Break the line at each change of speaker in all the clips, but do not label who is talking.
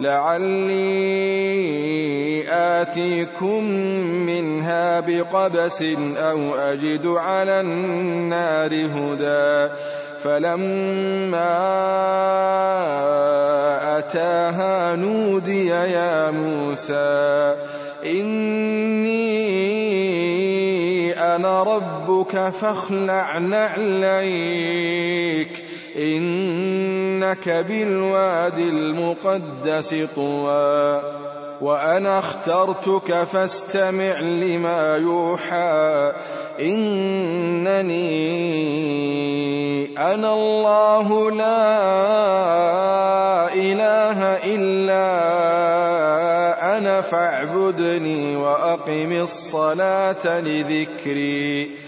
لعلي آتيكم منها بقبس أو أجد على النار هدى. فلما أتاها نودي يا موسى إني أنا ربك فاخلع نعليك. إنك بالواد المقدس طوى وأنا اخترتك فاستمع لما يوحى. إنني أنا الله لا إله إلا أنا فاعبدني وأقم الصلاة لذكري.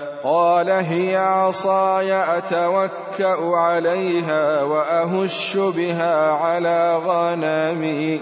قال هي عصاي أتوكأ عليها وأهش بها على غنمي.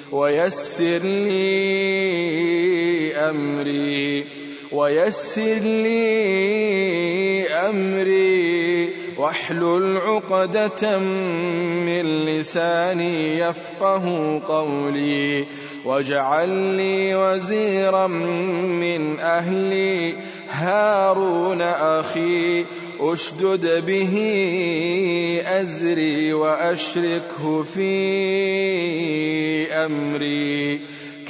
ويسر لي أمري ويسر لي أمري واحلل عقدة من لساني يفقه قولي واجعل لي وزيرا من أهلي هارون أخي. أشدد به أزري وأشركه في أمري.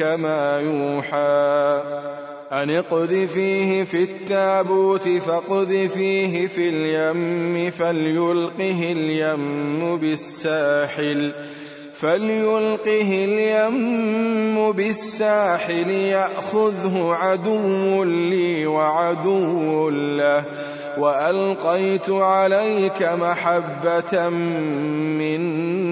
ما يوحى. أن اقذفيه في التابوت فاقذفيه في اليم فليلقه اليم بالساحل فليلقه اليم بالساحل يأخذه عدو لي وعدو له. وألقيت عليك محبة مني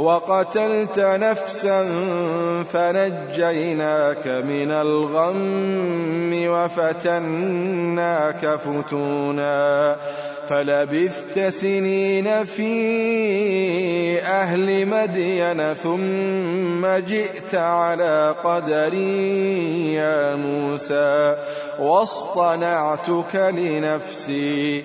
وقتلت نفسا فنجيناك من الغم وفتناك فتونا فلبثت سنين في أهل مدين ثم جئت على قدري يا موسى واصطنعتك لنفسي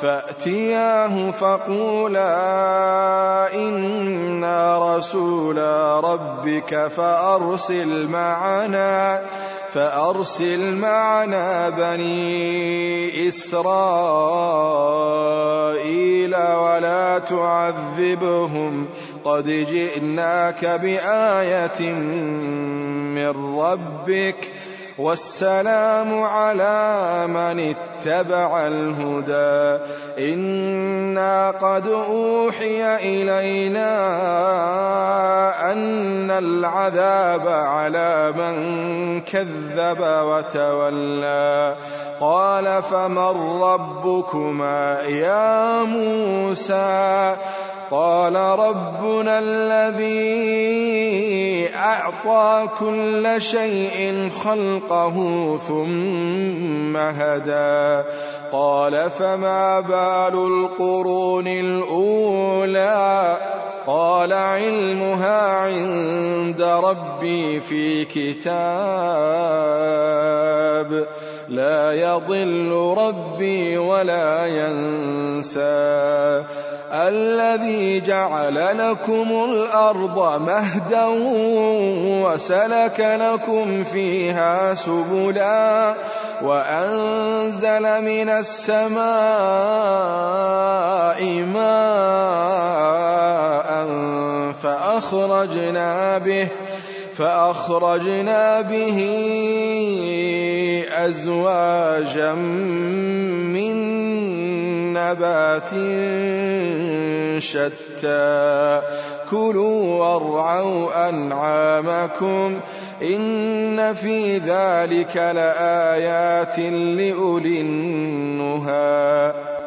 فأتياه فقولا إنا رسولا ربك فأرسل معنا فأرسل معنا بني إسرائيل ولا تعذبهم قد جئناك بآية من ربك والسلام على من اتبع الهدى. إنا قد أوحي إلينا أن العذاب على من كذب وتولى. قال فمن ربكما يا موسى؟ قال ربنا الذي أعطى كل شيء خلقه ثم هدى. قال فما بال القرون الأولى؟ قال علمها عند ربي في كتاب. لا يضل ربي ولا ينسى. الذي جعل لكم الأرض مهدا وسلك لكم فيها سبلا. وأنزل من السماء ماء فأخرجنا به فأخرجنا به أزواجا من نبات شتى. كلوا وارعوا أنعامكم إن في ذلك لآيات لأولي النهى.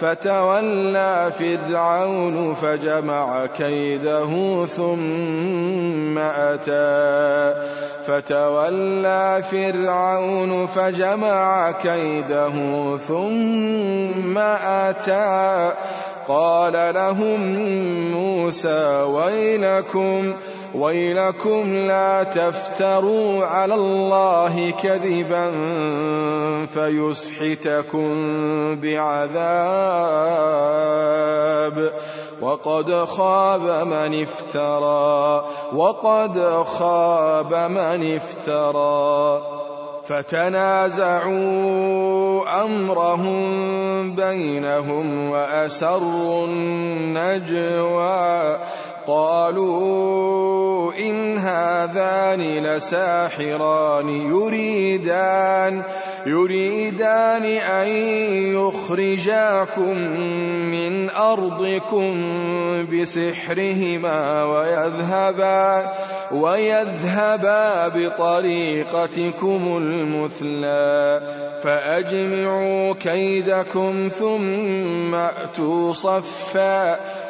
فتولى فرعون فجمع كيده ثم أتى. فتولى فرعون فجمع كيده ثم أتى. قال لهم موسى ويلكم ويلكم لا تفتروا على الله كذبا فيسحتكم بعذاب. وقد خاب من افترى وقد خاب من افترى. فتنازعوا أمرهم بينهم وأسروا النجوى. قالوا إن هذان لساحران يريدان يريدان أن يخرجاكم من أرضكم بسحرهما ويذهبا ويذهبا بطريقتكم المثلى فأجمعوا كيدكم ثم أتوا صفا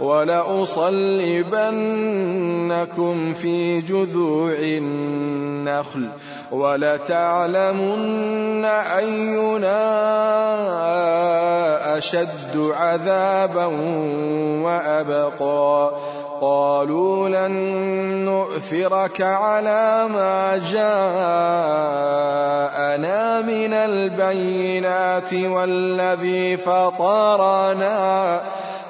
ولأصلبنكم في جذوع النخل ولتعلمن أينا أشد عذابا وأبقى قالوا لن نؤثرك على ما جاءنا من البينات والذي فطرنا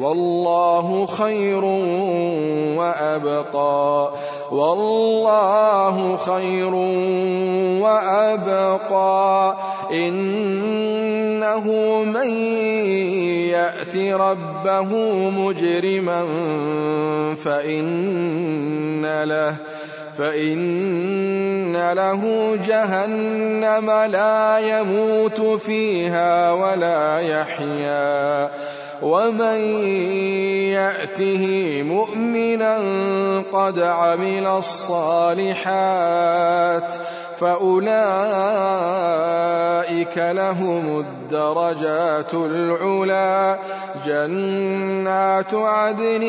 والله خير وأبقى. والله خير وأبقى. إنه من يأت ربه مجرما فإن له فإن له جهنم لا يموت فيها ولا يحيا. ومن يأته مؤمنا قد عمل الصالحات فأولئك لهم الدرجات العلا. جنات عدن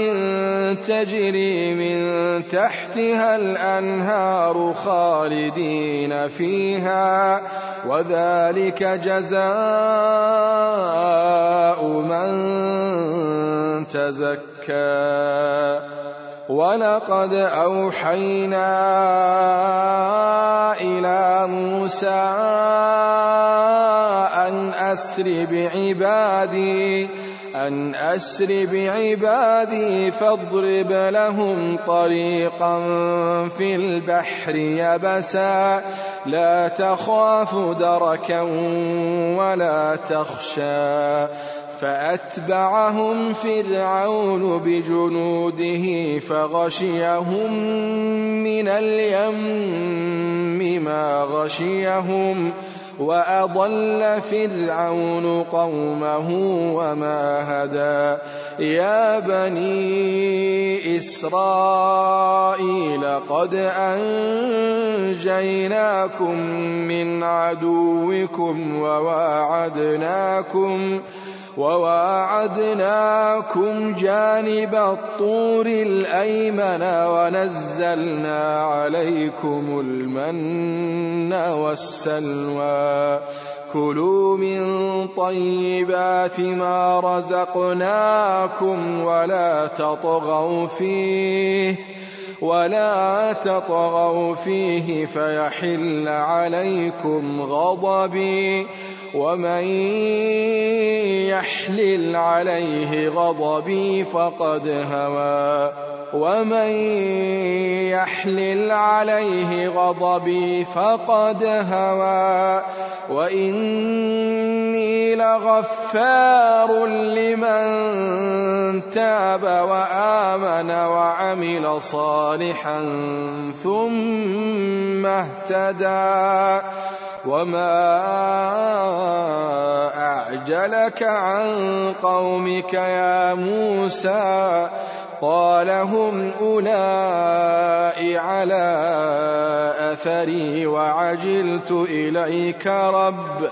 تجري من تحتها الأنهار خالدين فيها وذلك جزاء من تزكى. ولقد أوحينا إلى موسى أن أسر بعبادي أن أسر بعبادي فاضرب لهم طريقا في البحر يبسا لا تخاف دركا ولا تخشى. فأتبعهم فرعون بجنوده فغشيهم من اليم ما غشيهم وأضل فرعون قومه وما هدى. يا بني إسرائيل قد أنجيناكم من عدوكم وواعدناكم وواعدناكم جانب الطور الأيمن ونزلنا عليكم المن والسلوى. كلوا من طيبات ما رزقناكم ولا تطغوا فيه ولا تطغوا فيه فيحل عليكم غضبي. ومن يحلل عليه غضبي فقد هوى. ومن يحلل عليه غضبي فقد هوى. وإني لغفار لمن تاب وآمن وعمل صالحا ثم اهتدى. وما أعجلك عن قومك يا موسى قال هم أولئك على أثري وعجلت إليك رب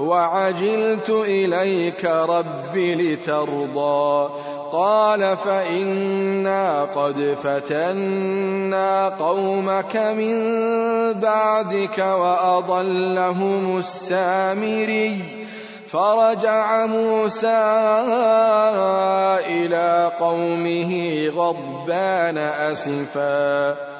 وعجلت إليك رب لترضى. قال فإنا قد فتنا قومك من بعدك وأضلهم السامري. فرجع موسى إلى قومه غضبان أسفا.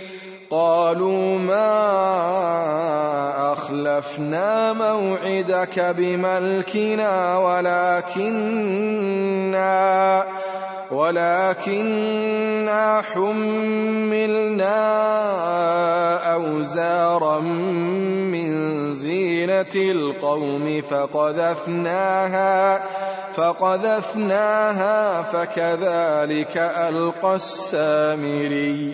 قالوا ما أخلفنا موعدك بملكنا ولكننا ولكننا حملنا أوزارا من زينة القوم فقذفناها فقذفناها فكذلك ألقى السامري.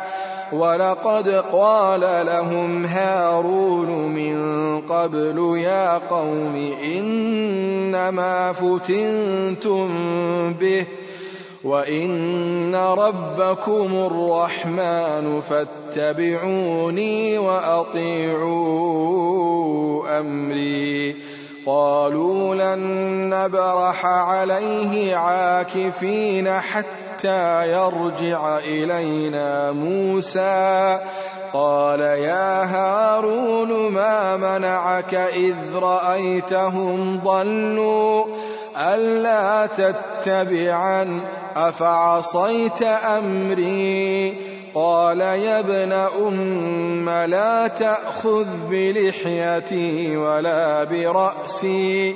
ولقد قال لهم هارون من قبل يا قوم إنما فتنتم به وإن ربكم الرحمن فاتبعوني وأطيعوا أمري. قالوا لن نبرح عليه عاكفين حتى يرجع إلينا موسى. قال يا هارون ما منعك إذ رأيتهم ضلوا؟ ألا تتبعا أفعصيت أمري؟ قال يا ابن أم لا تأخذ بلحيتي ولا برأسي.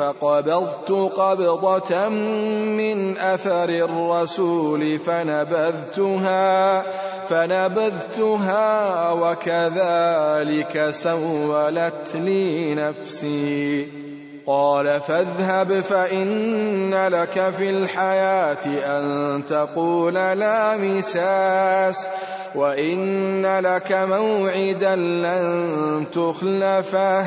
فقبضت قبضة من أثر الرسول فنبذتها فنبذتها وكذلك سولت لي نفسي. قال فاذهب فإن لك في الحياة أن تقول لا مساس وإن لك موعدا لن تخلفه.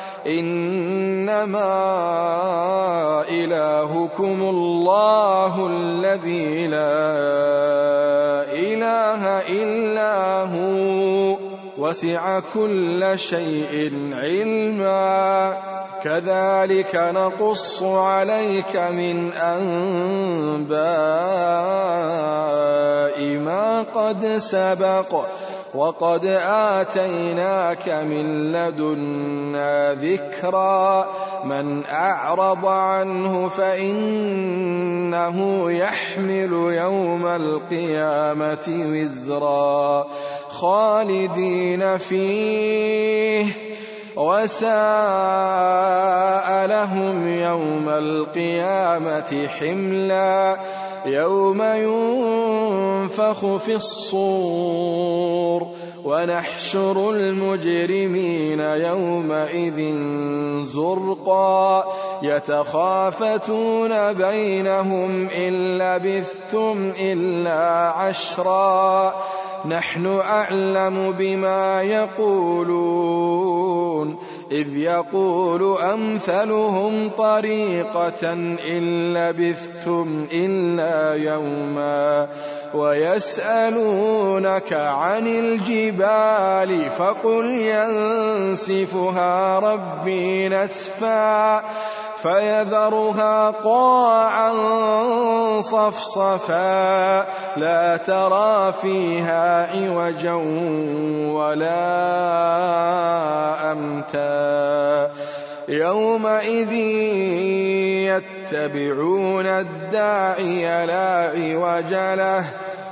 إنما إلهكم الله الذي لا إله إلا هو. وسع كل شيء علما. كذلك نقص عليك من أنباء ما قد سبق. وقد آتيناك من لدنا ذكرا. من أعرض عنه فإنه يحمل يوم القيامة وزرا. خالدين فيه. وساء لهم يوم القيامة حملا. يوم ينفخ في الصور ونحشر المجرمين يومئذ زرقا يتخافتون بينهم إن لبثتم إلا عشرا نحن أعلم بما يقولون إذ يقول أمثلهم طريقة إن لبثتم إلا يوما ويسألونك عن الجبال فقل ينسفها ربي نسفا فيذرها قاعا صفصفا. لا ترى فيها عوجا ولا أمتا. يومئذ يتبعون الداعي لا عوج له.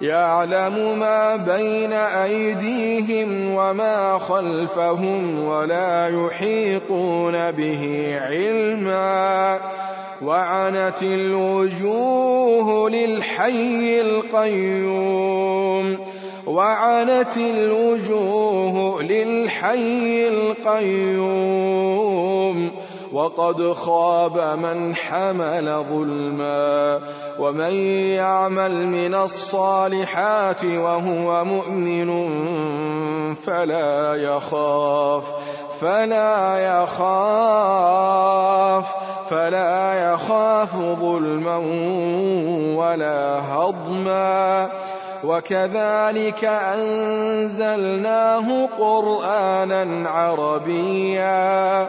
يعلم ما بين أيديهم وما خلفهم ولا يحيطون به علما. وعنت الوجوه للحي القيوم. وعنت الوجوه للحي القيوم. وقد خاب من حمل ظلما ومن يعمل من الصالحات وهو مؤمن فلا يخاف فلا يخاف فلا يخاف ظلما ولا هضما. وكذلك أنزلناه قرآنا عربيا.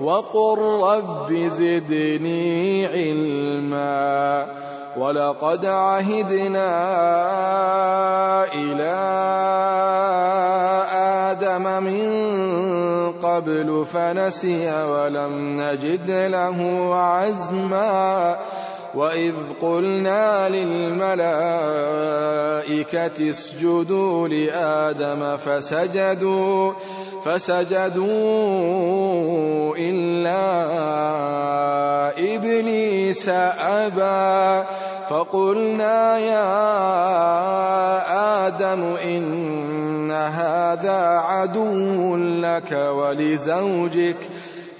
وقل رب زدني علما ولقد عهدنا إلى آدم من قبل فنسي ولم نجد له عزما وإذ قلنا للملائكة اسجدوا لآدم فسجدوا فسجدوا إلا إبليس أبى فقلنا يا آدم إن هذا عدو لك ولزوجك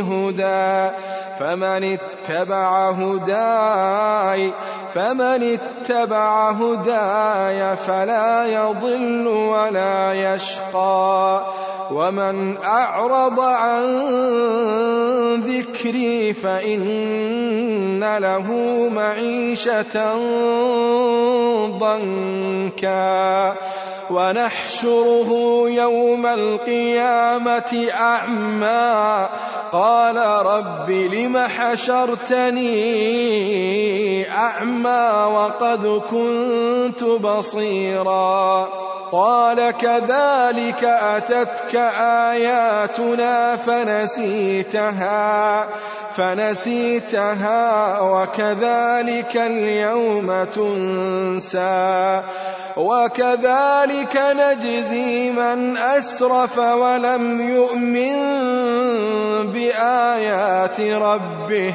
هدى فمن اتبع هداي فمن اتبع هداي فلا يضل ولا يشقى. ومن أعرض عن ذكري فإن له معيشة ضنكا. ونحشره يوم القيامة أعمى. قال رب لم حشرتني أعمى وقد كنت بصيرا. قال كذلك أتتك آياتنا فنسيتها فنسيتها وكذلك اليوم تنسى وكذلك نجزي من أسرف ولم يؤمن بآيات ربه.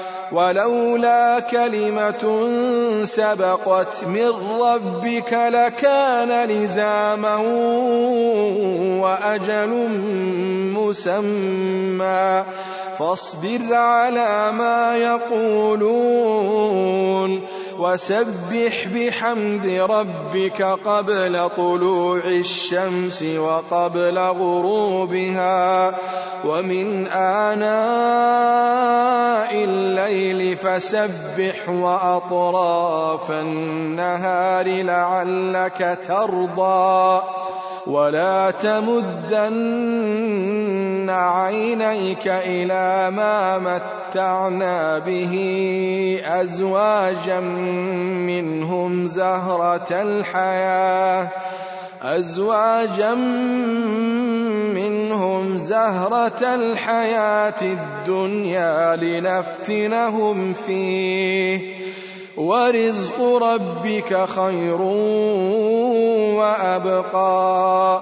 ولولا كلمة سبقت من ربك لكان لزاما وأجل مسمى. فاصبر على ما يقولون. وسبح بحمد ربك قبل طلوع الشمس وقبل غروبها ومن آناء الليل فسبح وأطراف النهار لعلك ترضى ولا تمدن عينيك إلى ما متعنا به أزواجا منهم زهرة الحياة. أزواجا منهم زهرة الحياة الدنيا لنفتنهم فيه. ورزق ربك خير وأبقى.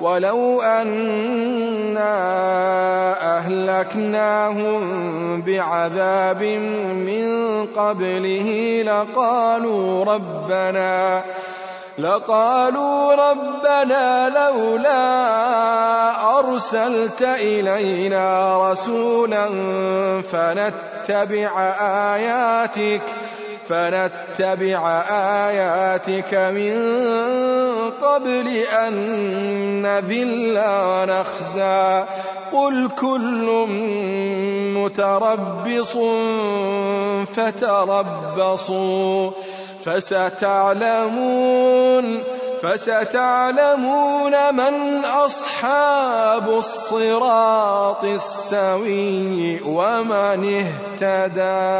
ولو أنا أهلكناهم بعذاب من قبله لقالوا ربنا لقالوا ربنا لولا أرسلت إلينا رسولا فنتبع آياتك فنتبع آياتك من قبل أن نذل ونخزى. قل كل متربص فتربصوا. فستعلمون فستعلمون من أصحاب الصراط السوي ومن اهتدى